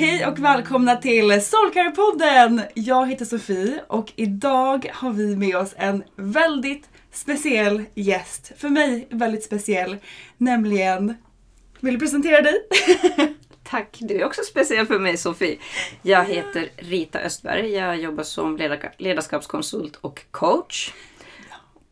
Hej och välkomna till Soulcare-podden! Jag heter Sofie och idag har vi med oss en väldigt speciell gäst. För mig väldigt speciell, nämligen... Vill du presentera dig? Tack, du är också speciell för mig Sofie. Jag heter Rita Östberg. Jag jobbar som ledarskapskonsult och coach.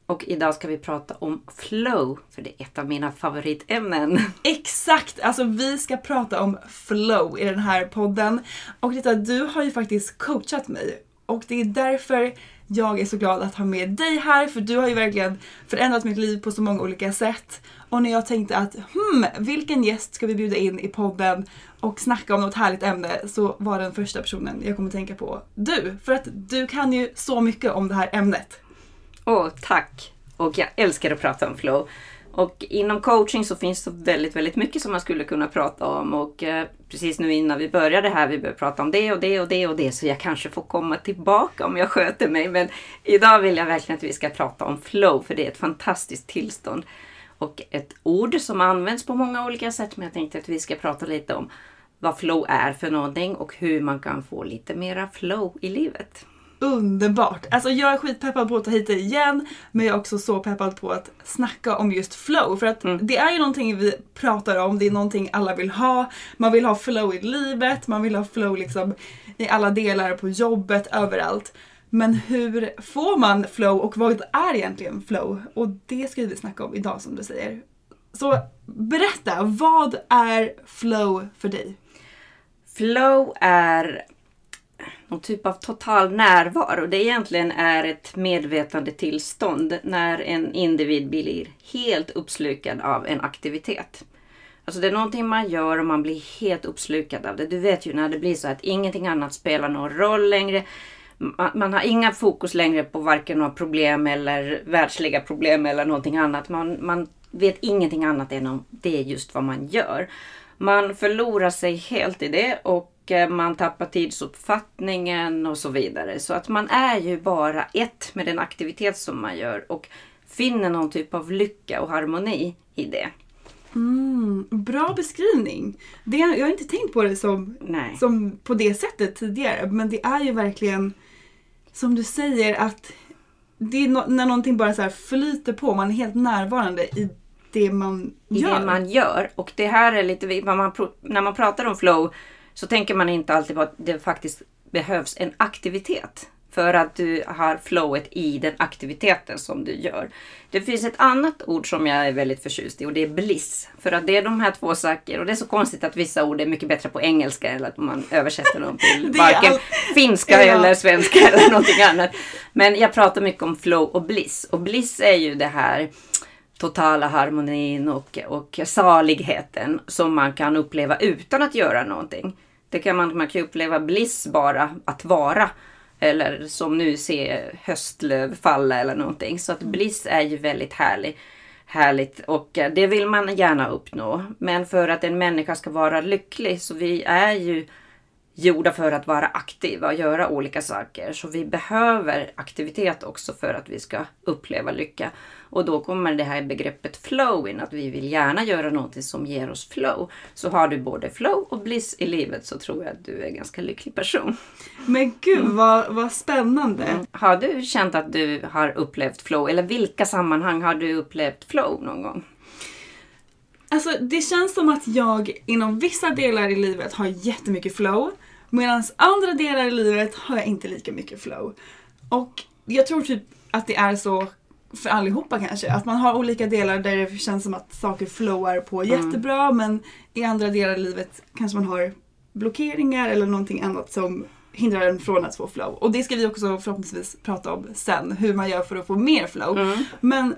Och idag ska vi prata om flow, för det är ett av mina favoritämnen. Exakt! Alltså vi ska prata om flow i den här podden. Och Rita, du har ju faktiskt coachat mig. Och det är därför jag är så glad att ha med dig här, för du har ju verkligen förändrat mitt liv på så många olika sätt. Och när jag tänkte att hmm, vilken gäst ska vi bjuda in i podden och snacka om något härligt ämne så var den första personen jag kommer tänka på du. För att du kan ju så mycket om det här ämnet. Åh, tack! Och jag älskar att prata om flow. Och inom coaching så finns det väldigt, väldigt mycket som man skulle kunna prata om. Och eh, precis nu innan vi började här, vi började prata om det och det och det och det. Så jag kanske får komma tillbaka om jag sköter mig. Men idag vill jag verkligen att vi ska prata om flow, för det är ett fantastiskt tillstånd. Och ett ord som används på många olika sätt. Men jag tänkte att vi ska prata lite om vad flow är för någonting och hur man kan få lite mera flow i livet. Underbart! Alltså jag är skitpeppad på att ta hit dig igen men jag är också så peppad på att snacka om just flow för att det är ju någonting vi pratar om, det är någonting alla vill ha. Man vill ha flow i livet, man vill ha flow liksom i alla delar, på jobbet, överallt. Men hur får man flow och vad är egentligen flow? Och det ska vi snacka om idag som du säger. Så berätta, vad är flow för dig? Flow är någon typ av total närvaro. Det egentligen är ett medvetande tillstånd när en individ blir helt uppslukad av en aktivitet. Alltså det är någonting man gör och man blir helt uppslukad av det. Du vet ju när det blir så att ingenting annat spelar någon roll längre. Man, har inga fokus längre på varken några problem eller världsliga problem eller någonting annat. Man, man vet ingenting annat än om det är just vad man gör. Man förlorar sig helt i det och man tappar tidsuppfattningen och så vidare. Så att man är ju bara ett med den aktivitet som man gör och finner någon typ av lycka och harmoni i det. Mm, bra beskrivning. Det, jag har inte tänkt på det som, Nej. som på det sättet tidigare. Men det är ju verkligen som du säger att det är no när någonting bara så flyter på. Man är helt närvarande i det man i gör. det man gör. Och det här är lite, man, när man pratar om flow så tänker man inte alltid på att det faktiskt behövs en aktivitet. För att du har flowet i den aktiviteten som du gör. Det finns ett annat ord som jag är väldigt förtjust i och det är bliss. För att det är de här två saker och det är så konstigt att vissa ord är mycket bättre på engelska eller att man översätter dem till varken all- finska Ja. eller svenska eller någonting annat. Men jag pratar mycket om flow och bliss. Och bliss är ju det här totala harmonin och, och saligheten som man kan uppleva utan att göra någonting. Det kan man, man kan uppleva bliss bara att vara. Eller som nu se höstlöv falla eller någonting. Så att bliss är ju väldigt härlig, härligt och eh, det vill man gärna uppnå. Men för att en människa ska vara lycklig så vi är ju gjorda för att vara aktiva och göra olika saker. Så vi behöver aktivitet också för att vi ska uppleva lycka. Och då kommer det här begreppet flow in, att vi vill gärna göra någonting som ger oss flow. Så har du både flow och bliss i livet så tror jag att du är en ganska lycklig person. Men gud vad, vad spännande. Har du känt att du har upplevt flow? Eller vilka sammanhang har du upplevt flow någon gång? Alltså det känns som att jag inom vissa delar i livet har jättemycket flow. Medan andra delar i livet har jag inte lika mycket flow. Och jag tror typ att det är så för allihopa kanske. Att man har olika delar där det känns som att saker flowar på jättebra men i andra delar i livet kanske man har blockeringar eller någonting annat som hindrar en från att få flow. Och det ska vi också förhoppningsvis prata om sen. Hur man gör för att få mer flow. Men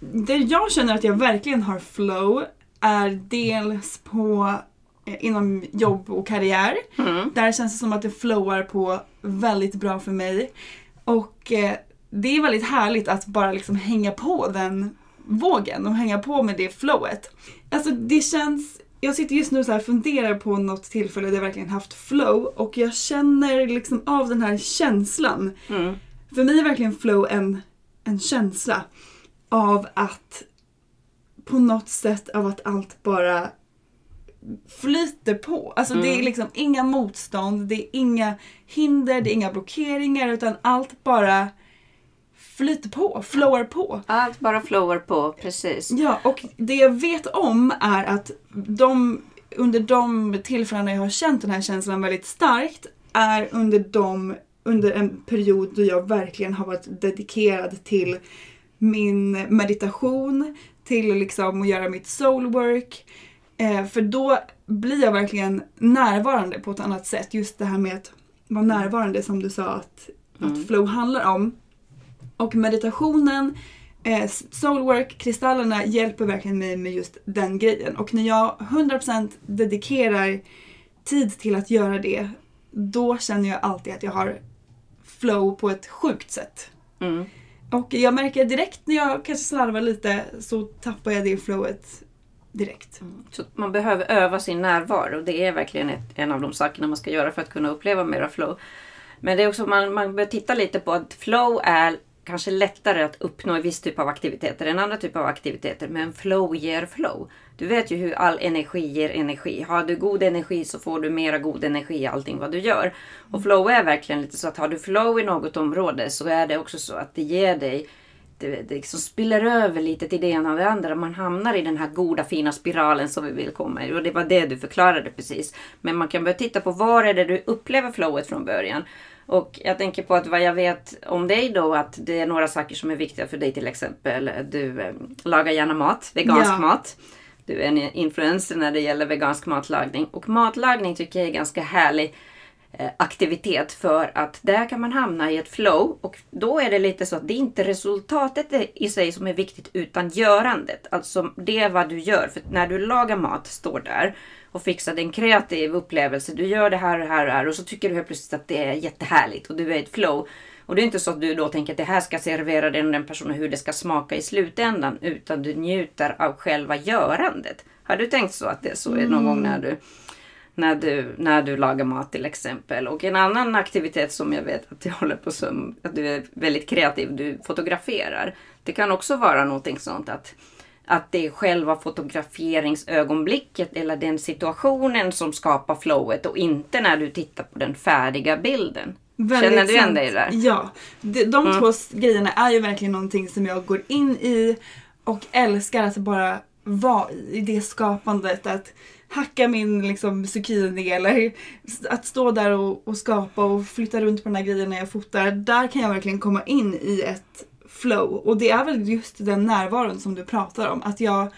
det jag känner att jag verkligen har flow är dels på inom jobb och karriär. Där känns det som att det flowar på väldigt bra för mig. Och eh, det är väldigt härligt att bara liksom hänga på den vågen och hänga på med det flowet. Alltså det känns, jag sitter just nu så här och funderar på något tillfälle där jag verkligen haft flow och jag känner liksom av den här känslan. För mig är verkligen flow en, en känsla av att på något sätt av att allt bara flyter på. Alltså det är liksom inga motstånd, det är inga hinder, det är inga blockeringar utan allt bara flyter på, flowar på. Allt bara flowar på, precis. Ja, och det jag vet om är att de, under de tillfällen jag har känt den här känslan väldigt starkt är under, de, under en period då jag verkligen har varit dedikerad till min meditation, till liksom att göra mitt soulwork. Eh, för då blir jag verkligen närvarande på ett annat sätt. Just det här med att vara närvarande som du sa att, att flow handlar om. Och meditationen, eh, soulwork, kristallerna hjälper verkligen mig med just den grejen. Och när jag 100% dedikerar tid till att göra det, då känner jag alltid att jag har flow på ett sjukt sätt. Mm. Och jag märker direkt när jag kanske slarvar lite så tappar jag det flowet direkt. Så man behöver öva sin närvaro. Det är verkligen ett, en av de sakerna man ska göra för att kunna uppleva mera flow. Men det är också man, man bör titta lite på att flow är kanske lättare att uppnå i viss typ av aktiviteter än andra typer av aktiviteter. Men flow ger flow. Du vet ju hur all energi ger energi. Har du god energi så får du mera god energi i allting vad du gör. Och flow är verkligen lite så att har du flow i något område så är det också så att det ger dig det, det liksom spiller över lite till det ena och det andra. Man hamnar i den här goda fina spiralen som vi vill komma i. Och det var det du förklarade precis. Men man kan börja titta på var är det du upplever flowet från början. Och jag tänker på att vad jag vet om dig då att det är några saker som är viktiga för dig till exempel. Du eh, lagar gärna mat, vegansk Ja. mat. Du är en influencer när det gäller vegansk matlagning. Och matlagning tycker jag är ganska härlig aktivitet för att där kan man hamna i ett flow och då är det lite så att det är inte resultatet i sig som är viktigt utan görandet. Alltså det är vad du gör. För när du lagar mat, står där och fixar en kreativ upplevelse. Du gör det här och det här och det här och så tycker du helt plötsligt att det är jättehärligt och du är i ett flow. Och det är inte så att du då tänker att det här ska servera den och den personen hur det ska smaka i slutändan utan du njuter av själva görandet. Har du tänkt så att det är så någon gång när du när du, när du lagar mat till exempel. Och en annan aktivitet som jag vet att du håller på som, att du är väldigt kreativ, du fotograferar. Det kan också vara någonting sånt att att det är själva fotograferingsögonblicket eller den situationen som skapar flowet och inte när du tittar på den färdiga bilden. Väldigt Känner du igen dig där? Mm. Ja. De, de två s- grejerna är ju verkligen någonting som jag går in i och älskar att bara vara i, i det skapandet. Att hacka min liksom, zucchini eller att stå där och, och skapa och flytta runt på den här grejen när jag fotar. Där kan jag verkligen komma in i ett flow. Och det är väl just den närvaron som du pratar om. Att jag,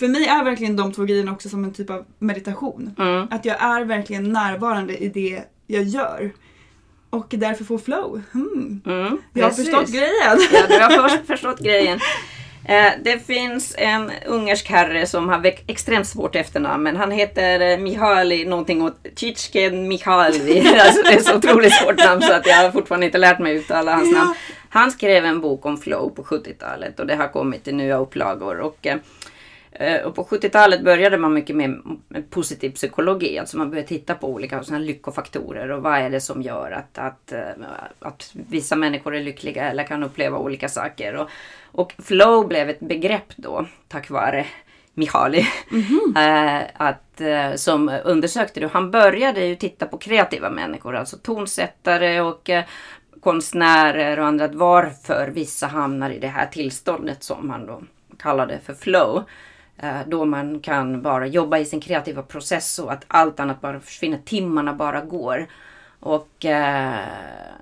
för mig är verkligen de två grejerna också som en typ av meditation. Mm. Att jag är verkligen närvarande i det jag gör. Och därför får flow. Hmm. Mm, Jag har förstått grejen. Ja, du har först förstått grejen. Eh, det finns en ungersk herre som har extremt svårt efternamn. Men han heter eh, Mihaly någonting åt Chichken Mihalvi. alltså det är så otroligt svårt namn så att jag har fortfarande inte lärt mig uttala hans namn. Han skrev en bok om flow på 70-talet och det har kommit i nya upplagor. Och, Eh, Och på 70-talet började man mycket med positiv psykologi. Alltså man började titta på olika såna lyckofaktorer och vad är det som gör att, att, eh, att vissa människor är lyckliga eller kan uppleva olika saker. Och, och flow blev ett begrepp då tack vare Mihaly. eh, att, eh, som undersökte det. Han började ju titta på kreativa människor, alltså tonsättare och eh, konstnärer och andra. Varför vissa hamnar i det här tillståndet som han då kallade för flow. Eh, då man kan bara jobba i sin kreativa process och att allt annat bara försvinner. Timmarna bara går. Och eh,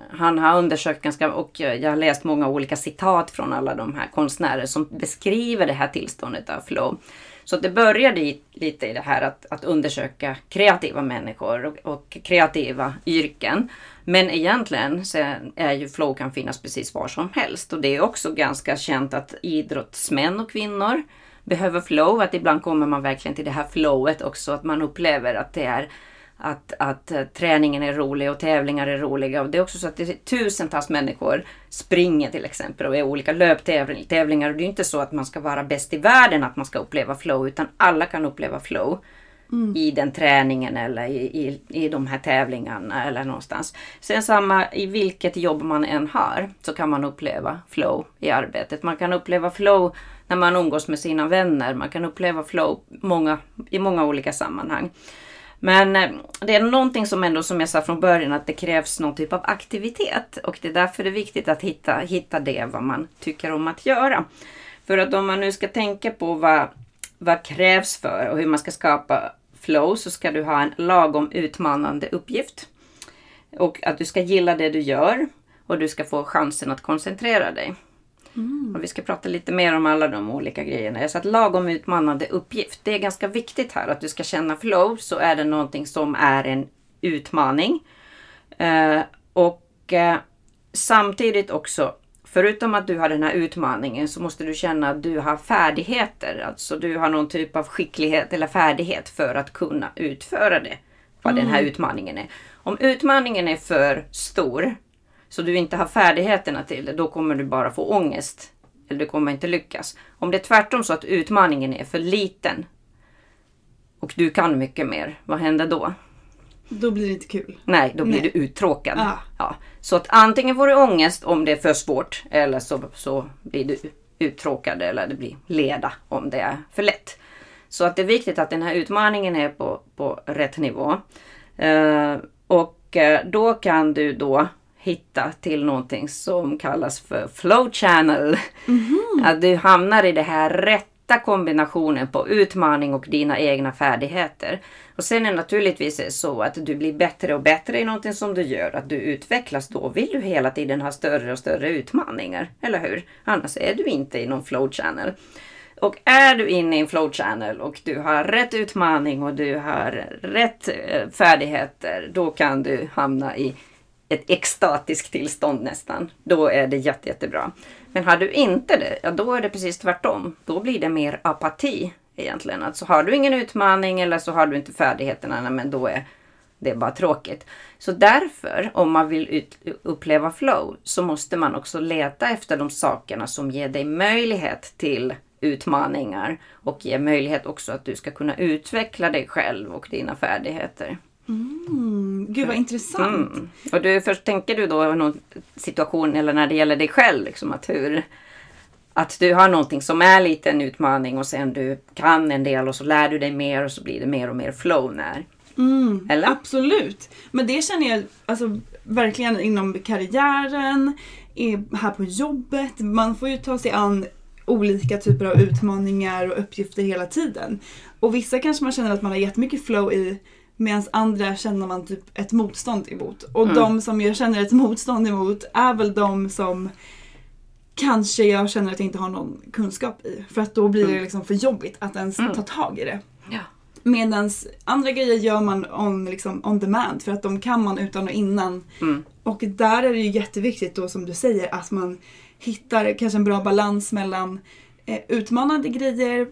han har undersökt ganska, och jag har läst många olika citat från alla de här konstnärer som beskriver det här tillståndet av flow. Så det började i, lite i det här att, att undersöka kreativa människor och, och kreativa yrken. Men egentligen så är ju flow kan finnas precis var som helst. Och det är också ganska känt att idrottsmän och kvinnor behöver flow. Att ibland kommer man verkligen till det här flowet också. Att man upplever att det är att, att eh, träningen är rolig och tävlingar är roliga. Och det är också så att det är tusentals människor springer till exempel och är olika löptävlingar. Och det är inte så att man ska vara bäst i världen att man ska uppleva flow. Utan alla kan uppleva flow Mm. i den träningen eller i, i, i de här tävlingarna eller någonstans. Sen samma i vilket jobb man än har så kan man uppleva flow i arbetet. Man kan uppleva flow när man umgås med sina vänner. Man kan uppleva flow många, i många olika sammanhang. Men eh, det är någonting som ändå, som jag sa från början, att det krävs någon typ av aktivitet. Och det är därför det är viktigt att hitta, hitta det vad man tycker om att göra. För att om man nu ska tänka på vad, vad krävs för och hur man ska skapa flow så ska du ha en lagom utmanande uppgift. Och att du ska gilla det du gör och du ska få chansen att koncentrera dig. Och vi ska prata lite mer om alla de olika grejerna. Så att lagom utmanande uppgift. Det är ganska viktigt här att du ska känna flow så är det någonting som är en utmaning. Eh, och eh, samtidigt också, förutom att du har den här utmaningen så måste du känna att du har färdigheter. Alltså du har någon typ av skicklighet eller färdighet för att kunna utföra det. Vad den här utmaningen är. Om utmaningen är för stor så du inte har färdigheterna till det, då kommer du bara få ångest. Eller du kommer inte lyckas. Om det är tvärtom så att utmaningen är för liten och du kan mycket mer, vad händer då? Då blir det inte kul. Nej, då blir Nej. du uttråkad. Ah. Ja. Så att antingen får du ångest om det är för svårt eller så, så blir du uttråkad eller det blir leda om det är för lätt. Så att det är viktigt att den här utmaningen är på, på rätt nivå. Eh, och eh, då kan du då hitta till någonting som kallas för flow channel. Att du hamnar i det här hitta kombinationen på utmaning och dina egna färdigheter. Och sen är det naturligtvis så att du blir bättre och bättre i någonting som du gör. Att du utvecklas. Då vill du hela tiden ha större och större utmaningar. Eller hur? Annars är du inte i någon flow channel. Och är du inne i en flow channel och du har rätt utmaning och du har rätt eh, färdigheter. Då kan du hamna i ett extatiskt tillstånd nästan. Då är det jätte, jättebra. Men har du inte det, ja då är det precis tvärtom. Då blir det mer apati egentligen. Alltså har du ingen utmaning eller så har du inte färdigheterna, nej, men då är det bara tråkigt. Så därför, om man vill uppleva flow, så måste man också leta efter de sakerna som ger dig möjlighet till utmaningar och ger möjlighet också att du ska kunna utveckla dig själv och dina färdigheter. Mm, gud vad intressant. Mm. Och du, först tänker du då någon situation eller när det gäller dig själv, liksom att hur, att du har någonting som är lite en utmaning och sen du kan en del och så lär du dig mer och så blir det mer och mer flow när. Eller? Absolut. Men det känner jag alltså, verkligen inom karriären, här på jobbet. Man får ju ta sig an olika typer av utmaningar och uppgifter hela tiden. Och vissa kanske man känner att man har jättemycket flow i medan andra känner man typ ett motstånd emot. Och de som jag känner ett motstånd emot är väl de som kanske jag känner att jag inte har någon kunskap i. För att då blir det liksom för jobbigt att ens ta tag i det. Ja. Medan andra grejer gör man on, liksom, on demand för att de kan man utan och innan. Mm. Och där är det ju jätteviktigt då som du säger att man hittar kanske en bra balans mellan eh, utmanande grejer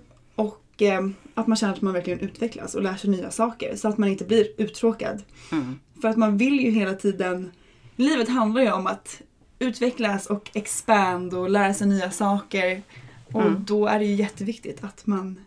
och eh, att man känner att man verkligen utvecklas och lär sig nya saker så att man inte blir uttråkad. Mm. För att man vill ju hela tiden, livet handlar ju om att utvecklas och expand och lära sig nya saker. Och Mm. då är det ju jätteviktigt att man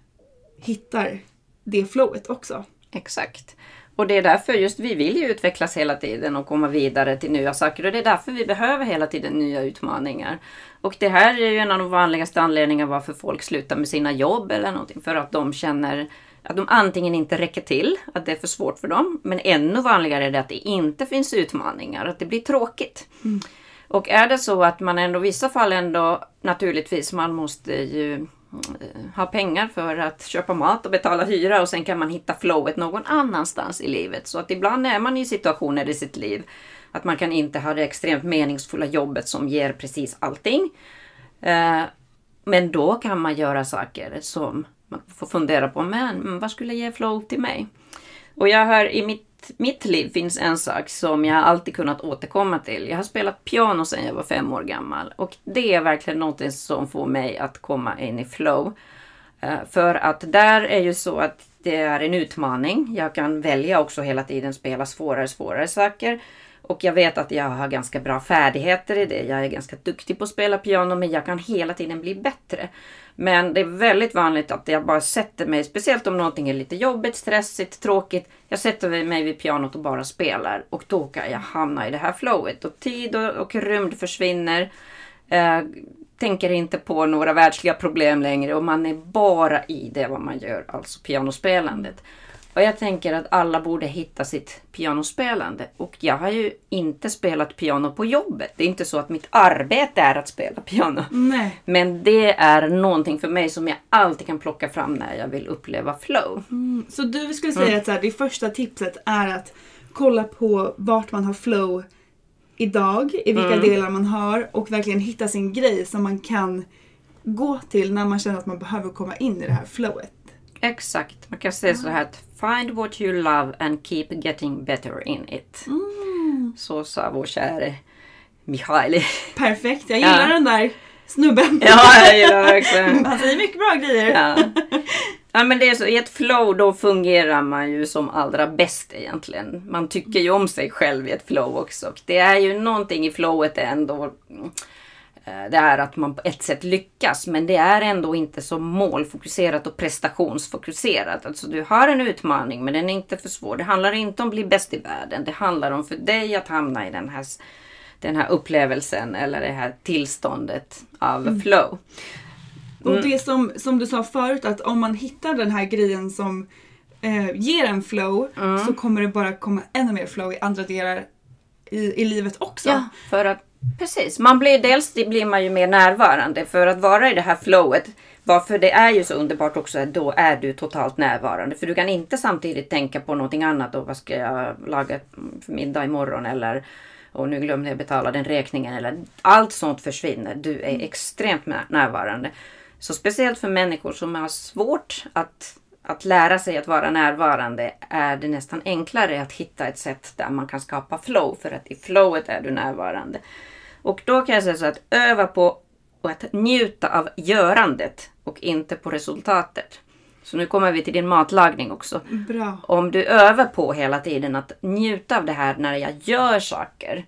hittar det flowet också. Exakt. Och det är därför just vi vill ju utvecklas hela tiden och komma vidare till nya saker. Och det är därför vi behöver hela tiden nya utmaningar. Och det här är ju en av de vanligaste anledningarna varför folk slutar med sina jobb eller någonting. För att de känner att de antingen inte räcker till, att det är för svårt för dem. Men ännu vanligare är det att det inte finns utmaningar, att det blir tråkigt. Och är det så att man ändå i vissa fall ändå naturligtvis man måste ju Eh, ha pengar för att köpa mat och betala hyra och sen kan man hitta flowet någon annanstans i livet. Så att ibland är man i situationer i sitt liv att man kan inte ha det extremt meningsfulla jobbet som ger precis allting. Eh, men då kan man göra saker som man får fundera på, men vad skulle ge flow till mig? Och jag har i mitt, mitt liv finns en sak som jag alltid kunnat återkomma till. Jag har spelat piano sedan jag var fem år gammal och det är verkligen något som får mig att komma in i flow. Eh, för att där är ju så att det är en utmaning. Jag kan välja också hela tiden spela svårare svårare saker. Och jag vet att jag har ganska bra färdigheter i det. Jag är ganska duktig på att spela piano men jag kan hela tiden bli bättre. Men det är väldigt vanligt att jag bara sätter mig, speciellt om någonting är lite jobbigt, stressigt, tråkigt. Jag sätter mig vid pianot och bara spelar och då kan jag hamna i det här flowet. Och tid och, och rymd försvinner. Eh, tänker inte på några världsliga problem längre och man är bara i det vad man gör, alltså pianospelandet. Och jag tänker att alla borde hitta sitt pianospelande. Och jag har ju inte spelat piano på jobbet. Det är inte så att mitt arbete är att spela piano. Nej. Men det är någonting för mig som jag alltid kan plocka fram när jag vill uppleva flow. Så du skulle säga att så här, det första tipset är att kolla på vart man har flow idag, i vilka delar man har och verkligen hitta sin grej som man kan gå till när man känner att man behöver komma in i det här flowet. Exakt. Man kan säga så här att find what you love and keep getting better in it. Så sa vår käre Mihaili. Perfekt, jag gillar Ja. den där snubben. Ja, jag gillar verkligen. Han säger mycket bra grejer. Ja. ja men det är så, i ett flow då fungerar man ju som allra bäst egentligen. Man tycker ju om sig själv i ett flow också. Och det är ju någonting i flowet ändå. Mm, eh, Det är att man på ett sätt lyckas men det är ändå inte så målfokuserat och prestationsfokuserat. Alltså du har en utmaning men den är inte för svår. Det handlar inte om att bli bäst i världen. Det handlar om för dig att hamna i den här, den här upplevelsen eller det här tillståndet av flow. Och det som, som du sa förut att om man hittar den här grejen som eh, ger en flow så kommer det bara komma ännu mer flow i andra delar i, i livet också. Ja, för att precis. Man blir, dels blir man ju mer närvarande för att vara i det här flowet. Varför det är ju så underbart också att då är du totalt närvarande. För du kan inte samtidigt tänka på någonting annat. Och vad ska jag laga för middag imorgon? Eller och nu glömde jag betala den räkningen. Eller, allt sånt försvinner. Du är extremt när- närvarande. Så speciellt för människor som har svårt att, att lära sig att vara närvarande är det nästan enklare att hitta ett sätt där man kan skapa flow. För att i flowet är du närvarande. Och då kan jag säga så att öva på att njuta av görandet och inte på resultatet. Så nu kommer vi till din matlagning också. Bra. Om du övar på hela tiden att njuta av det här när jag gör saker.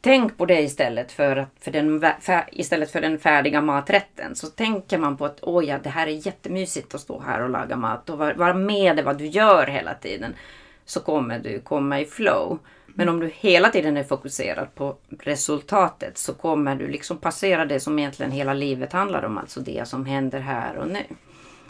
Tänk på det istället för, att, för, den, fär, istället för den färdiga maträtten. Så tänker man på att åh ja, det här är jättemysigt att stå här och laga mat och vara, vara med i vad du gör hela tiden. Så kommer du komma i flow. Men om du hela tiden är fokuserad på resultatet så kommer du liksom passera det som egentligen hela livet handlar om. Alltså det som händer här och nu.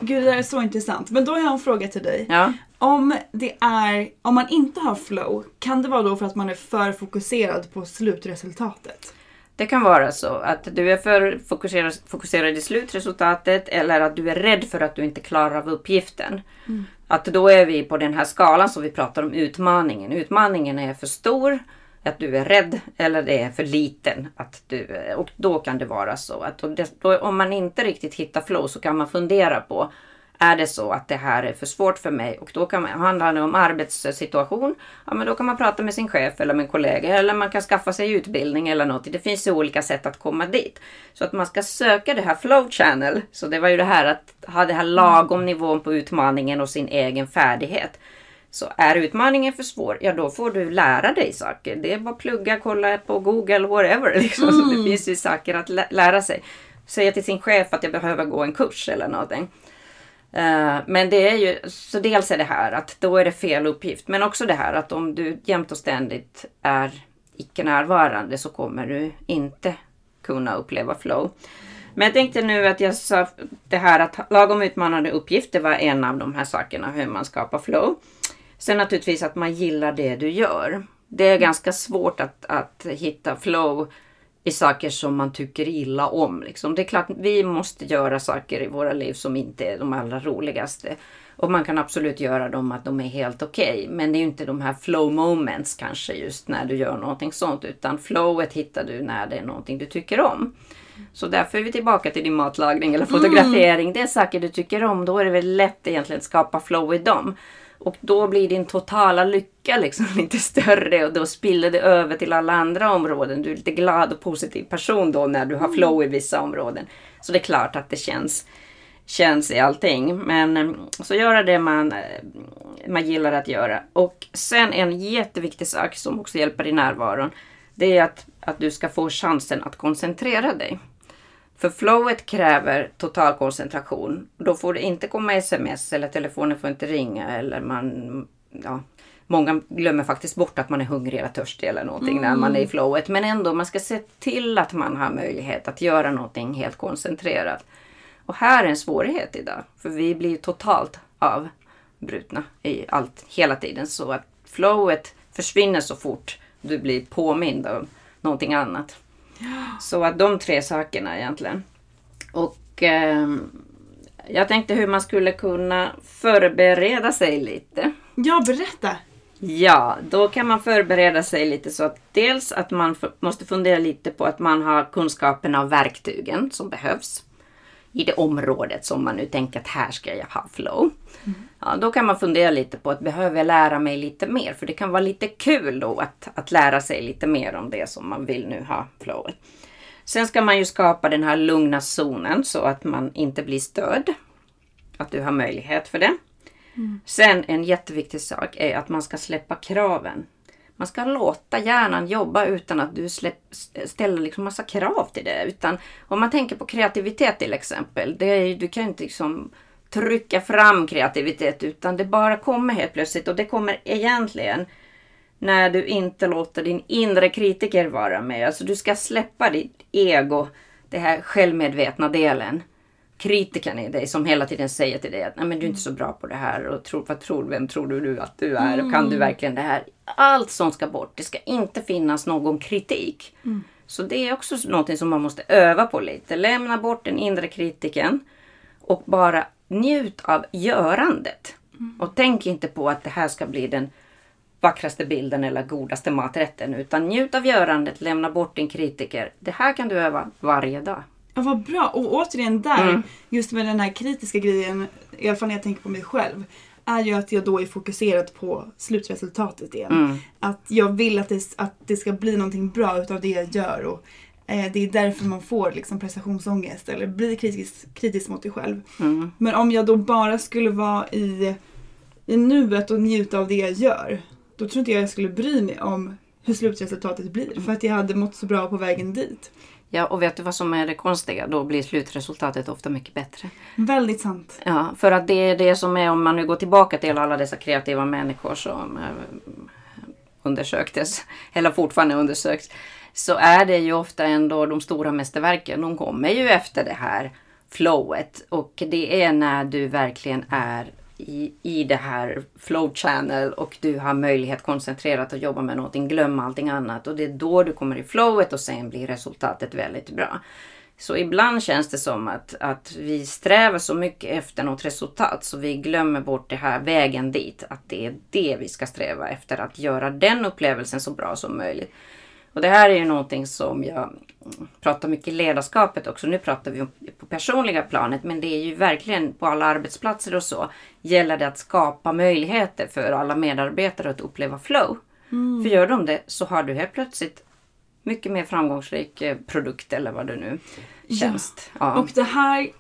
Gud, det är så intressant. Men då har jag en fråga till dig. Ja. Om, det är, om man inte har flow, kan det vara då för att man är för fokuserad på slutresultatet? Det kan vara så att du är för fokuserad, fokuserad i slutresultatet eller att du är rädd för att du inte klarar av uppgiften. Att då är vi på den här skalan som vi pratar om utmaningen. Utmaningen är för stor, att du är rädd eller det är för liten. Att du, och då kan det vara så att då, om man inte riktigt hittar flow så kan man fundera på är det så att det här är för svårt för mig och då kan man, handlar det om arbetssituation, ja men då kan man prata med sin chef eller med en kollega eller man kan skaffa sig utbildning eller något. Det finns ju olika sätt att komma dit. Så att man ska söka det här flow channel. Så det var ju det här att ha det här lagom nivån på utmaningen och sin egen färdighet. Så är utmaningen för svår, ja då får du lära dig saker. Det är bara att plugga, kolla på Google, whatever. Liksom. Så det finns ju saker att lä- lära sig. Säga till sin chef att jag behöver gå en kurs eller någonting. Eh, men det är ju, så dels är det här att då är det fel uppgift. Men också det här att om du jämt och ständigt är icke närvarande så kommer du inte kunna uppleva flow. Men jag tänkte nu att jag sa det här att lagom utmanande uppgifter var en av de här sakerna hur man skapar flow. Sen naturligtvis att man gillar det du gör. Det är ganska svårt att, att hitta flow i saker som man tycker illa om. Liksom. Det är klart, vi måste göra saker i våra liv som inte är de allra roligaste. Och man kan absolut göra dem att de är helt okej. Men det är ju inte de här flow moments kanske just när du gör någonting sånt. Utan flowet hittar du när det är någonting du tycker om. Så därför är vi tillbaka till din matlagning eller fotografering. Det är saker du tycker om. Då är det väl lätt egentligen att skapa flow i dem. Och då blir din totala lycka liksom lite större och då spiller det över till alla andra områden. Du är lite glad och positiv person då när du har flow i vissa områden. Så det är klart att det känns, känns i allting. Men eh, så göra det man, eh, man gillar att göra. Och sen en jätteviktig sak som också hjälper i närvaron. Det är att, att du ska få chansen att koncentrera dig. För flowet kräver total koncentration. Då får det inte komma sms eller telefonen får inte ringa eller man... Ja, många glömmer faktiskt bort att man är hungrig eller törstig eller någonting när man är i flowet. Men ändå, man ska se till att man har möjlighet att göra någonting helt koncentrerat. Och här är en svårighet idag. För vi blir totalt avbrutna i allt hela tiden. Så att flowet försvinner så fort du blir påmind om någonting annat. Så att de tre sakerna egentligen. Och ehm, jag tänkte hur man skulle kunna förbereda sig lite. Ja, berätta! Ja, då kan man förbereda sig lite så att dels att man måste fundera lite på att man har kunskaperna och verktygen som behövs i det området som man nu tänker att här ska jag ha flow. Ja, då kan man fundera lite på att behöver jag lära mig lite mer? För det kan vara lite kul då att, att lära sig lite mer om det som man vill nu ha flowet. Sen ska man ju skapa den här lugna zonen så att man inte blir störd. Att du har möjlighet för det. Sen en jätteviktig sak är att man ska släppa kraven. Man ska låta hjärnan jobba utan att du släpp, ställer liksom massa krav till det. Utan om man tänker på kreativitet till exempel. Det är, du kan inte liksom trycka fram kreativitet utan det bara kommer helt plötsligt. Och det kommer egentligen när du inte låter din inre kritiker vara med. Alltså du ska släppa ditt ego, den här självmedvetna delen. Kritiken i dig som hela tiden säger till dig att Nej, men du är inte så bra på det här och tror, vad tror, vem tror du att du är och kan du verkligen det här? Allt sånt ska bort. Det ska inte finnas någon kritik. Så det är också någonting som man måste öva på lite. Lämna bort den inre kritiken och bara njut av görandet. Och tänk inte på att det här ska bli den vackraste bilden eller godaste maträtten. Utan njut av görandet, lämna bort din kritiker. Det här kan du öva varje dag. Ja, vad bra. Och återigen där, Mm. just med den här kritiska grejen, i alla fall när jag tänker på mig själv, är ju att jag då är fokuserad på slutresultatet igen. Mm. Att jag vill att det, att det ska bli någonting bra utav det jag gör. Och, eh, det är därför man får liksom, prestationsångest eller blir kritisk, kritisk mot dig själv. Mm. Men om jag då bara skulle vara i, i nuet och njuta av det jag gör, då tror inte jag jag skulle bry mig om hur slutresultatet blir. För att jag hade mått så bra på vägen dit. Ja, och vet du vad som är det konstiga? Då blir slutresultatet ofta mycket bättre. Väldigt sant. Ja, för att det är det som är, om man nu går tillbaka till alla dessa kreativa människor som... eh, undersöktes, eller fortfarande undersöks, så är det ju ofta ändå de stora mästerverken. De kommer ju efter det här flowet och det är när du verkligen är i, i det här flow channel och du har möjlighet koncentrerat att jobba med någonting, glömma allting annat och det är då du kommer i flowet och sen blir resultatet väldigt bra. Så ibland känns det som att, att vi strävar så mycket efter något resultat så vi glömmer bort det här vägen dit. Att det är det vi ska sträva efter, att göra den upplevelsen så bra som möjligt. Och det här är ju någonting som jag pratar mycket i ledarskapet också. Nu pratar vi på personliga planet men det är ju verkligen på alla arbetsplatser och så gäller det att skapa möjligheter för alla medarbetare att uppleva flow. Mm. För gör de det så har du helt plötsligt mycket mer framgångsrik eh, produkt eller vad det nu tjänst. Ja. ja. Och det här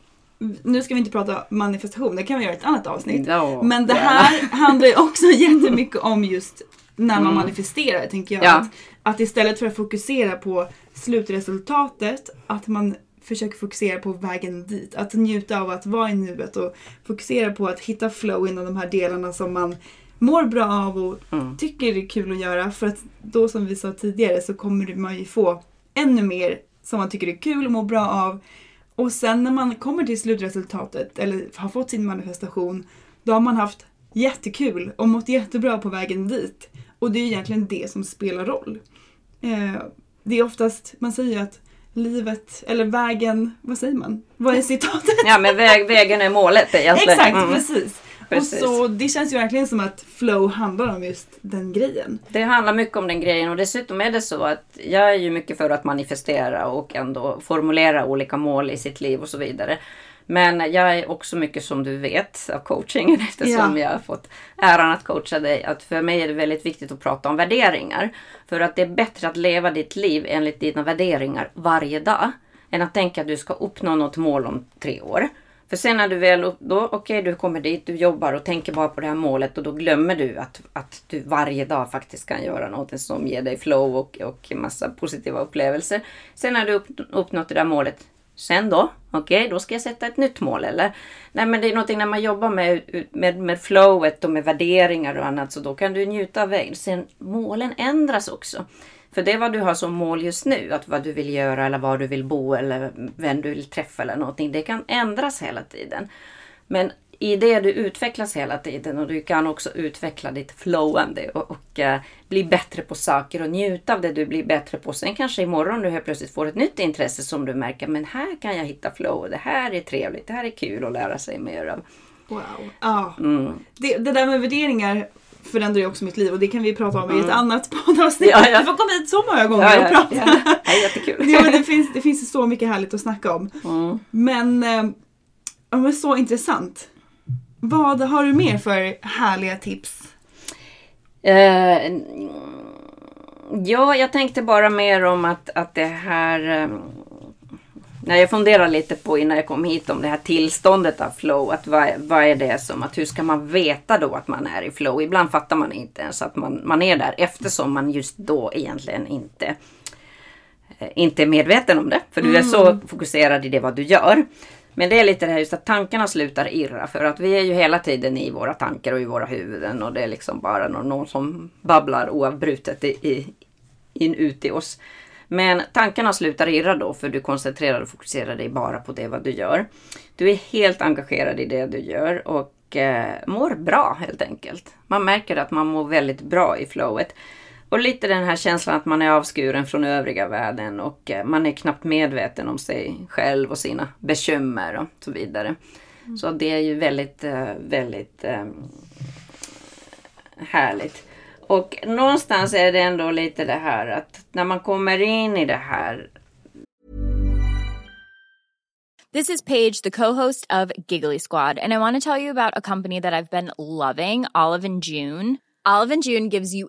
nu ska vi inte prata manifestation, det kan vi göra i ett annat avsnitt. No, men det här handlar ju också jättemycket om just när man mm. manifesterar, tänker jag. Ja. Att, att istället för att fokusera på slutresultatet, att man försöker fokusera på vägen dit. Att njuta av att vara i nuet och fokusera på att hitta flow inom de här delarna som man mår bra av och mm. tycker det är kul att göra. För att då som vi sa tidigare så kommer man ju få ännu mer som man tycker är kul och mår bra av. Och sen när man kommer till slutresultatet eller har fått sin manifestation då har man haft jättekul och mått jättebra på vägen dit. Och det är egentligen det som spelar roll. Eh, det är oftast, man säger att livet, eller vägen, vad säger man? Vad är citatet? Ja men väg, vägen är målet egentligen. Exakt, mm. precis. Precis. Och så, det känns ju verkligen som att flow handlar om just den grejen. Det handlar mycket om den grejen och dessutom är det så att jag är ju mycket för att manifestera och ändå formulera olika mål i sitt liv och så vidare. Men jag är också mycket som du vet av coachingen eftersom ja. jag har fått äran att coacha dig. Att för mig är det väldigt viktigt att prata om värderingar. För att det är bättre att leva ditt liv enligt dina värderingar varje dag. Än att tänka att du ska uppnå något mål om tre år. För sen när du väl, då, okej okay, du kommer dit, du jobbar och tänker bara på det här målet och då glömmer du att, att du varje dag faktiskt kan göra något som ger dig flow och, och massa positiva upplevelser. Sen när du upp, uppnått det där målet, sen då? Okej, okay, då ska jag sätta ett nytt mål eller? Nej men det är någonting när man jobbar med, med, med flowet och med värderingar och annat så då kan du njuta av vägen. Sen målen ändras också. För det är vad du har som mål just nu, att vad du vill göra eller var du vill bo eller vem du vill träffa eller någonting. Det kan ändras hela tiden. Men i det du utvecklas hela tiden och du kan också utveckla ditt flowande och, och uh, bli bättre på saker och njuta av det du blir bättre på. Sen kanske imorgon du helt plötsligt får ett nytt intresse som du märker, men här kan jag hitta flow och det här är trevligt, det här är kul att lära sig mer av. Wow. Ja. Mm. Det, det där med värderingar förändrar ju också mitt liv och det kan vi prata om mm. i ett mm. annat poddavsnitt. Ja, ja. Du får komma hit så många gånger ja, ja, och prata. Ja, ja. jättekul. ja, men det, finns, det finns så mycket härligt att snacka om. Mm. Men, eh, ja, men så intressant. Vad har du mer för härliga tips? Uh, ja, jag tänkte bara mer om att, att det här um, när jag funderar lite på innan jag kom hit om det här tillståndet av flow. Att vad, vad är det som, att hur ska man veta då att man är i flow? Ibland fattar man inte ens att man, man är där eftersom man just då egentligen inte, eh, inte är medveten om det. För du är så mm. fokuserad i det vad du gör. Men det är lite det här just att tankarna slutar irra. För att vi är ju hela tiden i våra tankar och i våra huvuden. Och det är liksom bara någon, någon som babblar oavbrutet i, i, in ut i oss. Men tankarna slutar irra då för du koncentrerar och fokuserar dig bara på det vad du gör. Du är helt engagerad i det du gör och eh, mår bra helt enkelt. Man märker att man mår väldigt bra i flowet. Och lite den här känslan att man är avskuren från övriga världen och eh, man är knappt medveten om sig själv och sina bekymmer och så vidare. Mm. Så det är ju väldigt, eh, väldigt eh, härligt. Och någonstans är det ändå lite det här att när man kommer in i det här. This is Paige, the co-host of Giggly Squad, and I want to tell you about a company that I've been loving, Olive and June. Olive and June gives you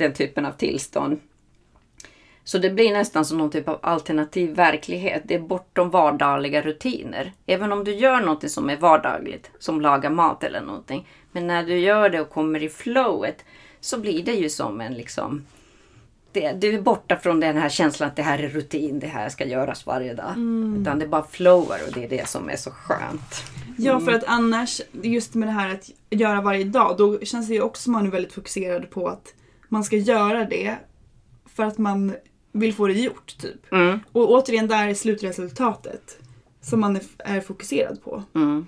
Den typen av tillstånd. Så det blir nästan som någon typ av alternativ verklighet. Det är bortom vardagliga rutiner. Även om du gör något som är vardagligt, som laga mat eller någonting. Men när du gör det och kommer i flowet så blir det ju som en liksom... Det, du är borta från den här känslan att det här är rutin, det här ska göras varje dag. Utan det bara flowar och det är det som är så skönt. Ja, för att annars, just med det här att göra varje dag, då känns det ju också som man är väldigt fokuserad på att man ska göra det för att man vill få det gjort. typ. Mm. Och återigen, där är slutresultatet som man är, är fokuserad på. Mm.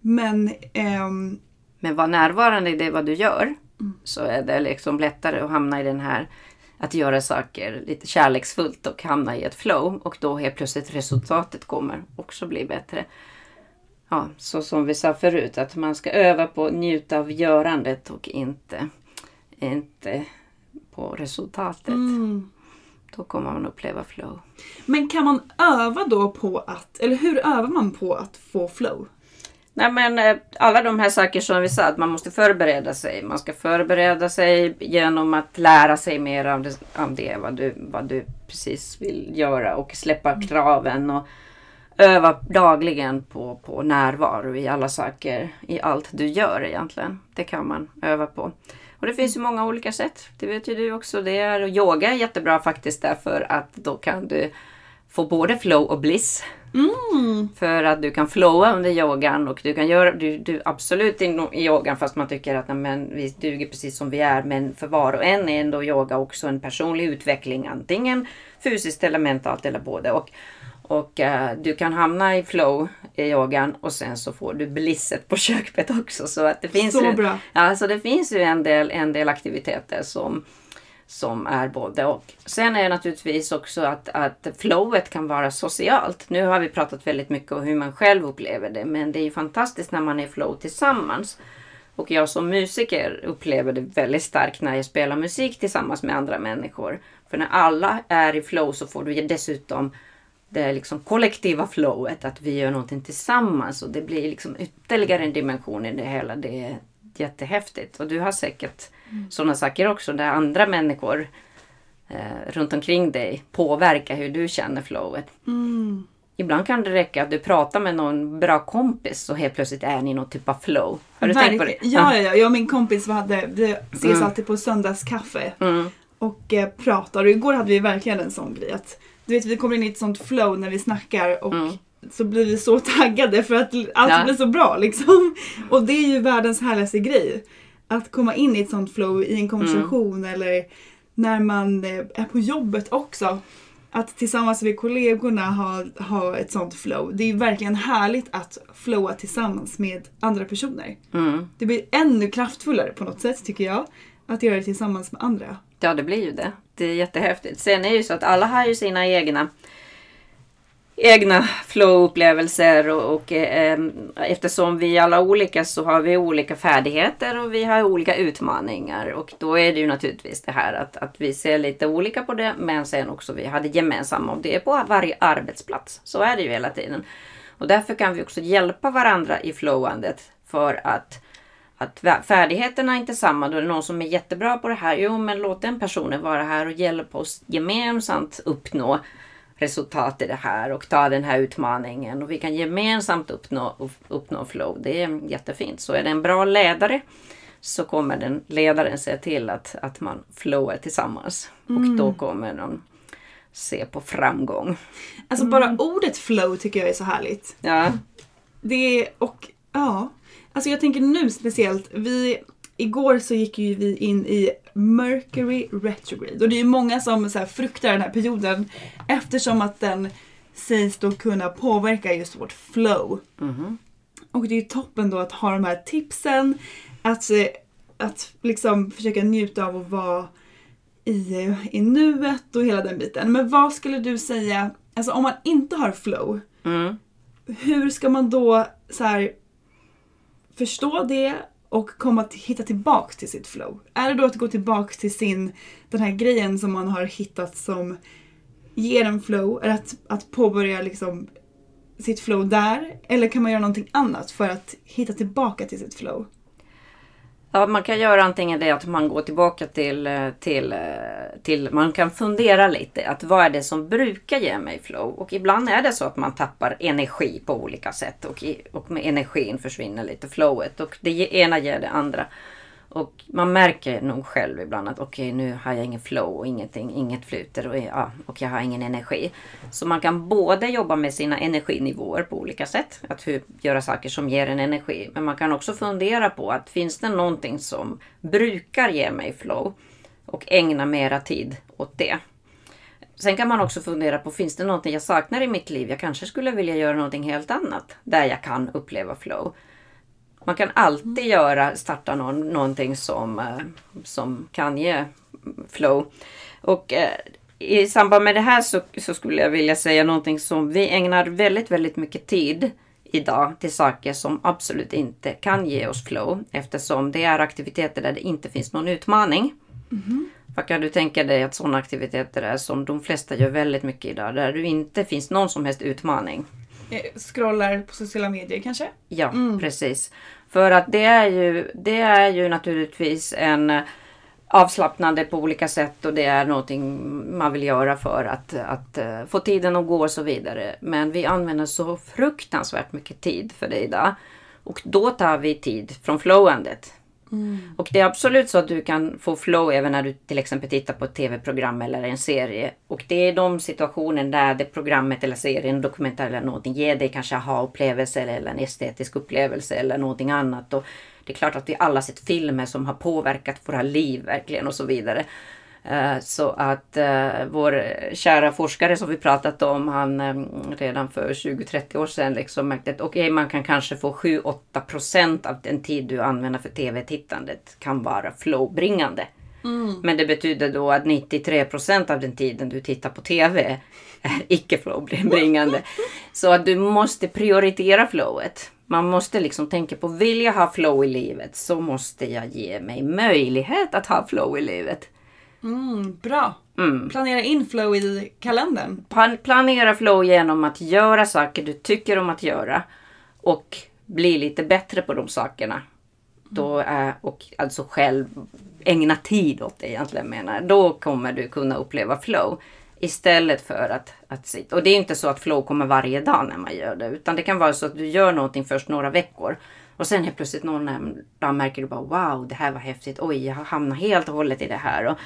Men ehm, Men var närvarande i det vad du gör. Så är det liksom lättare att hamna i den här att göra saker lite kärleksfullt och hamna i ett flow. Och då helt plötsligt resultatet kommer också bli bättre. Ja, så som vi sa förut att man ska öva på att njuta av görandet och inte, inte på resultatet. Då kommer man uppleva flow. Men kan man öva då på att, eller hur övar man på att få flow? Nej men eh, alla de här saker som vi sa att man måste förbereda sig. Man ska förbereda sig genom att lära sig mer av det, av det vad, du, vad du precis vill göra och släppa kraven och öva dagligen på, på närvaro i alla saker, i allt du gör egentligen. Det kan man öva på. Och det finns ju många olika sätt. Det vet ju du också. Det är, och yoga är jättebra faktiskt därför att då kan du få både flow och bliss. För att du kan flowa under yogan och du kan göra du, du absolut inom, i yogan fast man tycker att men, vi duger precis som vi är. Men för var och en är ändå yoga också en personlig utveckling. Antingen fysiskt eller mentalt eller både. Och, och eh, du kan hamna i flow i yogan och sen så får du blisset på kökbett också. Så, att det finns Så ju, bra. Ja, så det finns ju en del, en del aktiviteter som, som är både och. Sen är det naturligtvis också att, att flowet kan vara socialt. Nu har vi pratat väldigt mycket om hur man själv upplever det. Men det är ju fantastiskt när man är i flow tillsammans. Och jag som musiker upplever det väldigt starkt när jag spelar musik tillsammans med andra människor. För när alla är i flow så får du dessutom det liksom kollektiva flowet, att vi gör någonting tillsammans och det blir liksom ytterligare en dimension i det hela. Det är jättehäftigt och du har säkert mm. sådana saker också där andra människor eh, runt omkring dig påverkar hur du känner flowet. Mm. Ibland kan det räcka att du pratar med någon bra kompis och helt plötsligt är ni någon typ av flow. Har du Verkligen. tänkt på det? Ja, ja, ja. Jag och min kompis hade, vi ses mm. alltid på söndagskaffe. Mm. Och eh, pratar. Och igår hade vi verkligen en sån grej. Att, du vet, vi kommer in i ett sånt flow när vi snackar och mm. så blir vi så taggade för att allt ja. blir så bra liksom. Och det är ju världens härligaste grej. Att komma in i ett sånt flow i en konversation mm. eller när man eh, är på jobbet också att tillsammans med kollegorna ha, ha ett sånt flow. Det är verkligen härligt att flowa tillsammans med andra personer. Mm. Det blir ännu kraftfullare på något sätt tycker jag. Att göra det tillsammans med andra. Ja det blir ju det. Det är jättehäftigt. Sen är det ju så att alla har ju sina egna egna flow-upplevelser och, och eh, eftersom vi är alla olika så har vi olika färdigheter och vi har olika utmaningar och då är det ju naturligtvis det här att, att vi ser lite olika på det men sen också vi har det gemensamma och det är på varje arbetsplats. Så är det ju hela tiden. Och därför kan vi också hjälpa varandra i flowandet för att att färdigheterna är inte samma. Då är det någon som är jättebra på det här. Jo, men låt den personen vara här och hjälpa oss gemensamt uppnå resultat i det här och ta den här utmaningen och vi kan gemensamt uppnå, uppnå flow. Det är jättefint. Så är det en bra ledare så kommer den ledaren se till att, att man flowar tillsammans mm. och då kommer de se på framgång. Alltså bara mm. ordet flow tycker jag är så härligt. Ja. Det är, och ja, alltså jag tänker nu speciellt, vi igår så gick ju vi in i Mercury retrograde och det är ju många som så här fruktar den här perioden eftersom att den sägs då kunna påverka just vårt flow. Mm. Och det är ju toppen då att ha de här tipsen, att, att liksom försöka njuta av att vara i, i nuet och hela den biten. Men vad skulle du säga, alltså om man inte har flow, mm. hur ska man då så här, förstå det och komma att hitta tillbaks till sitt flow? Är det då att gå tillbaks till sin, den här grejen som man har hittat som ger en flow? Är det att, att påbörja liksom sitt flow där? Eller kan man göra någonting annat för att hitta tillbaka till sitt flow? Ja, man kan göra antingen det att man går tillbaka till, eh, till, eh, till, man kan fundera lite. Att vad är det som brukar ge mig flow? Och ibland är det så att man tappar energi på olika sätt och, och med energin försvinner lite flowet och det ena ger det andra. Och man märker nog själv ibland att okej okay, nu har jag ingen flow och ingenting, inget flyter och, ja, och jag har ingen energi. Så man kan både jobba med sina energinivåer på olika sätt. Att hur, göra saker som ger en energi. Men man kan också fundera på att finns det någonting som brukar ge mig flow och ägna mera tid åt det. Sen kan man också fundera på, finns det någonting jag saknar i mitt liv? Jag kanske skulle vilja göra någonting helt annat där jag kan uppleva flow. Man kan alltid göra, starta någon, någonting som, eh, som kan ge flow. Och eh, i samband med det här så, så, skulle jag vilja säga någonting som vi ägnar väldigt, väldigt mycket tid idag till saker som absolut inte kan ge oss flow eftersom det är aktiviteter där det inte finns någon utmaning. Mm. Vad kan du tänka dig att sådana aktiviteter är som de flesta gör väldigt mycket idag där det inte finns någon som helst utmaning? Eh, scrollar på sociala medier kanske? Ja, mm. precis. För att det är ju, det är ju naturligtvis en avslappnande på olika sätt och det är någonting man vill göra för att, att uh, få tiden att gå och så vidare. Men vi använder så fruktansvärt mycket tid för det idag. Och då tar vi tid från flowandet. Mm. Och det är absolut så att du kan få flow även när du till exempel tittar på ett tv-program eller en serie. Och det är de situationer där det programmet eller serien, dokumentär eller någonting ger dig kanske aha-upplevelse eller en estetisk upplevelse eller någonting annat. Och det är klart att vi alla sett filmer som har påverkat våra liv verkligen och så vidare. Eh, så att uh, vår kära forskare som vi pratat om, han um, redan för 20-30 år sedan liksom märkte att okej, okay, man kan kanske få 7-8 procent av den tid du använder för tv-tittandet kan vara flowbringande. Mm. Men det betyder då att 93 procent av den tiden du tittar på tv är icke flowbringande. Så att du måste prioritera flowet. Man måste liksom tänka på, vill jag ha flow i livet så måste jag ge mig möjlighet att ha flow i livet. Mm, bra. planera in flow i kalendern. Plan- Planera flow genom att göra saker du tycker om att göra och bli lite bättre på de sakerna. Då är, och alltså själv ägna tid åt det egentligen menar. Då kommer du kunna uppleva flow. Istället för att, att sitta. Och det är inte så att flow kommer varje dag när man gör det. Utan det kan vara så att du gör någonting först några veckor. Och sen helt plötsligt någon eh, dag märker du bara wow det här var häftigt. Oj jag har hamnat helt och hållet i det här. Och,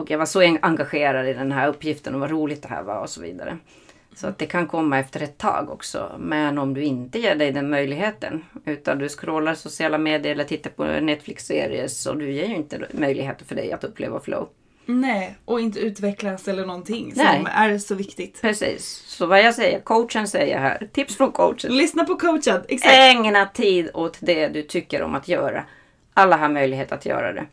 och jag var så engagerad i den här uppgiften och vad roligt det här var och så vidare. Så att det kan komma efter ett tag också. Men om du inte ger dig den möjligheten utan du scrollar sociala medier eller tittar på Netflix-serier så du ger ju inte möjligheter för dig att uppleva flow. Nej, och inte utvecklas eller någonting Nej. som är så viktigt. Precis. Så vad jag säger, coachen säger här, tips från coachen. Lyssna på coachen, exakt. Ägna tid åt det du tycker om att göra. Alla har möjlighet att göra det.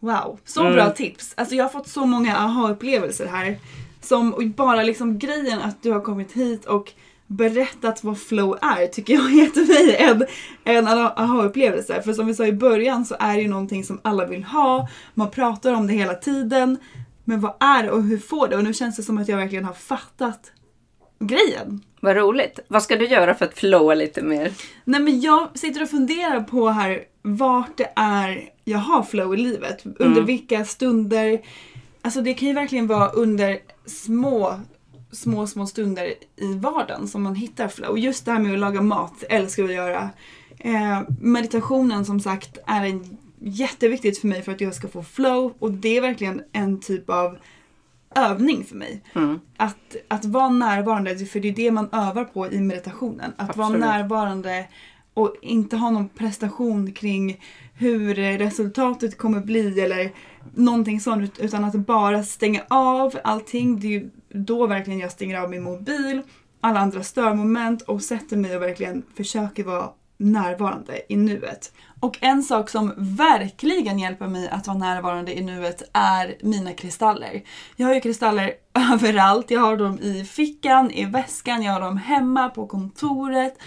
Wow, så Mm. bra tips. Alltså jag har fått så många aha-upplevelser här. Som bara liksom grejen att du har kommit hit och berättat vad flow är tycker jag gett mig en, en aha-upplevelse. För som vi sa i början så är det ju någonting som alla vill ha. Man pratar om det hela tiden. Men vad är det och hur får det? Och nu känns det som att jag verkligen har fattat grejen. Vad roligt. Vad ska du göra för att flowa lite mer? Nej men jag sitter och funderar på här vart det är jag har flow i livet. Under vilka stunder. Alltså det kan ju verkligen vara under små, små, små stunder i vardagen som man hittar flow. Just det här med att laga mat älskar jag att göra. Eh, meditationen som sagt är en, jätteviktigt för mig för att jag ska få flow och det är verkligen en typ av övning för mig. Att, att vara närvarande, för det är det man övar på i meditationen. Att vara Absolut. närvarande och inte ha någon prestation kring hur resultatet kommer bli eller någonting sånt. Utan att bara stänga av allting. Det är ju då verkligen jag stänger av min mobil, alla andra störmoment och sätter mig och verkligen försöker vara närvarande i nuet. Och en sak som verkligen hjälper mig att vara närvarande i nuet är mina kristaller. Jag har ju kristaller överallt. Jag har dem i fickan, i väskan, jag har dem hemma, på kontoret.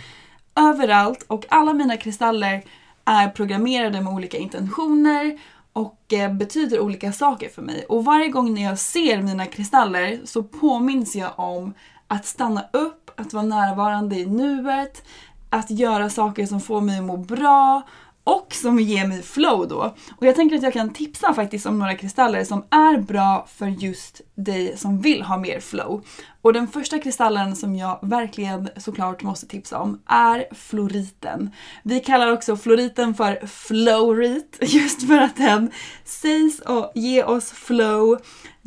Överallt. Och alla mina kristaller är programmerade med olika intentioner och eh, betyder olika saker för mig. Och varje gång när jag ser mina kristaller så påminns jag om att stanna upp, att vara närvarande i nuet, att göra saker som får mig att må bra och som ger mig flow då. Och jag tänker att jag kan tipsa faktiskt om några kristaller som är bra för just dig som vill ha mer flow. Och den första kristallen som jag verkligen såklart måste tipsa om är floriten. Vi kallar också floriten för flowrit just för att den sägs ge oss flow.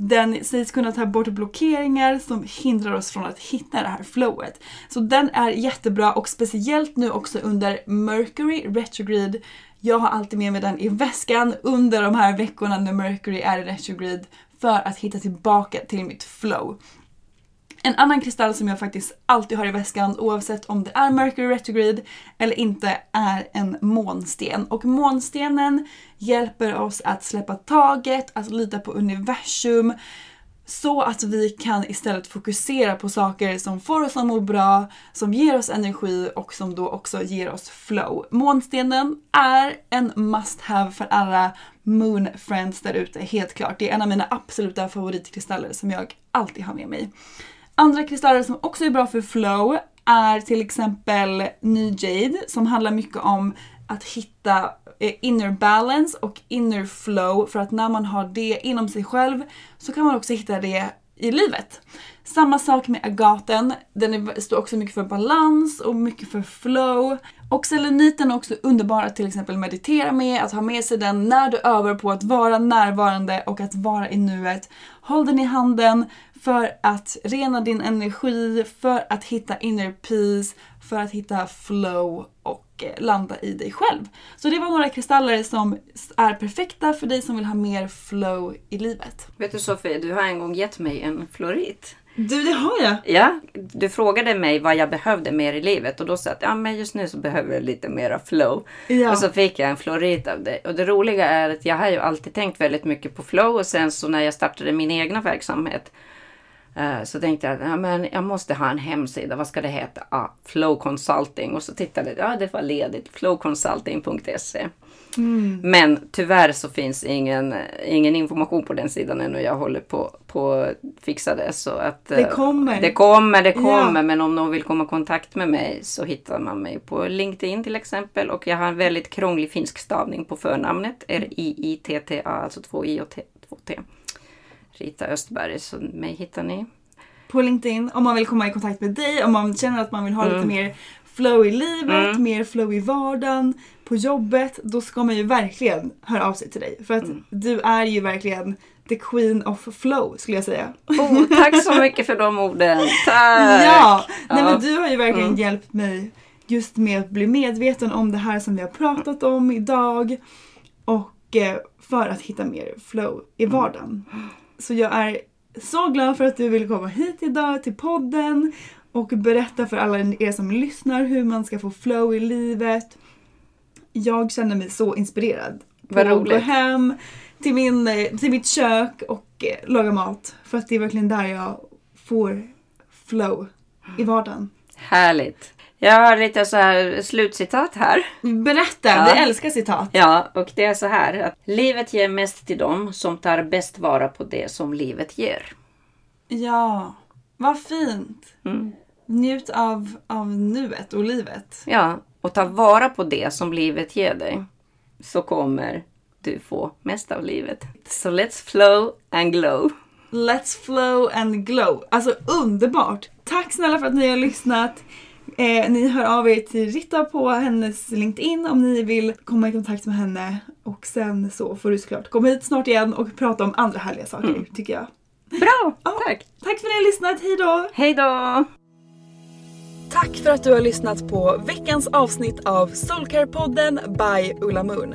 Den sägs kunna ta bort blockeringar som hindrar oss från att hitta det här flowet. Så den är jättebra och speciellt nu också under Mercury retrograde. Jag har alltid med mig den i väskan under de här veckorna när Mercury är i retrograde för att hitta tillbaka till mitt flow. En annan kristall som jag faktiskt alltid har i väskan oavsett om det är Mercury retrograde eller inte är en månsten. Och månstenen hjälper oss att släppa taget, att lita på universum så att vi kan istället fokusera på saker som får oss att må bra, som ger oss energi och som då också ger oss flow. Månstenen är en must have för alla moon friends där ute, helt klart. Det är en av mina absoluta favoritkristaller som jag alltid har med mig. Andra kristaller som också är bra för flow är till exempel New Jade som handlar mycket om att hitta eh, inner balance och inner flow för att när man har det inom sig själv så kan man också hitta det i livet. Samma sak med agaten, den är, står också mycket för balans och mycket för flow. Och seleniten är också underbar att till exempel meditera med, att ha med sig den när du övar på att vara närvarande och att vara i nuet. Håll den i handen för att rena din energi, för att hitta inner peace, för att hitta flow och eh, landa i dig själv. Så det var några kristaller som är perfekta för dig som vill ha mer flow i livet. Vet du Sofie, du har en gång gett mig en florit. Du, det har jag! Ja, du frågade mig vad jag behövde mer i livet och då sa jag att ja, men just nu så behöver jag lite mera flow. Ja. Och så fick jag en florit av dig. Och det roliga är att jag har ju alltid tänkt väldigt mycket på flow och sen så när jag startade min egna verksamhet Så tänkte jag, ja, men jag måste ha en hemsida, vad ska det heta? Ah, Flow Consulting. Och så tittade jag, ja det var ledigt, flowconsulting.se. Men tyvärr så finns ingen, ingen information på den sidan ännu. Jag håller på på att fixa det. Så att, Det eh, kommer. Det kommer, det kommer. Ja. Men om någon vill komma i kontakt med mig så hittar man mig på LinkedIn till exempel. Och jag har en väldigt krånglig finsk stavning på förnamnet. R-I-I-T-T-A, alltså två I och T, två T. Rita Östberg, så mig hittar ni. på LinkedIn om man vill komma i kontakt med dig, om man känner att man vill ha lite mer flow i livet, mer flow i vardagen, på jobbet. Då ska man ju verkligen höra av sig till dig. För att du är ju verkligen the queen of flow skulle jag säga. Oh, tack så mycket för de orden. Tack! Ja, nej Ja. men du har ju verkligen hjälpt mig just med att bli medveten om det här som vi har pratat om idag. Och eh, för att hitta mer flow i vardagen. Så jag är så glad för att du vill komma hit idag till podden och berätta för alla er som lyssnar hur man ska få flow i livet. Jag känner mig så inspirerad. Vad på att gå roligt. hem till, min, till mitt kök och eh, laga mat. För att det är verkligen där jag får flow i vardagen. Härligt. Jag har lite så här slutcitat här. Berätta, Ja. vi älskar citat. Ja, och det är så här att livet ger mest till dem som tar bäst vara på det som livet ger. Ja, vad fint. Mm. Njut av, av nuet och livet. Ja, och ta vara på det som livet ger dig. Så kommer du få mest av livet. Så let's flow and glow. Let's flow and glow. Alltså underbart! Tack snälla för att ni har lyssnat. Eh, ni hör av er till Ritta på hennes LinkedIn om ni vill komma i kontakt med henne. Och sen så får du såklart komma hit snart igen och prata om andra härliga saker tycker jag. Bra! Ja, Tack! Tack för att ni har lyssnat, hejdå! Hej då! Tack för att du har lyssnat på veckans avsnitt av Soulcare-podden by Ulla Moon.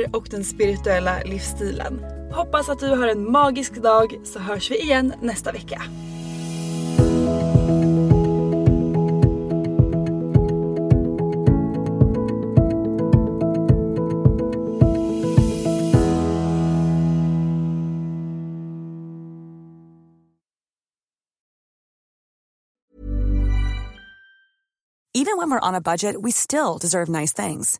och den spirituella livsstilen. Hoppas att du har en magisk dag så hörs vi igen nästa vecka. Even when we're on a budget, we still deserve nice things.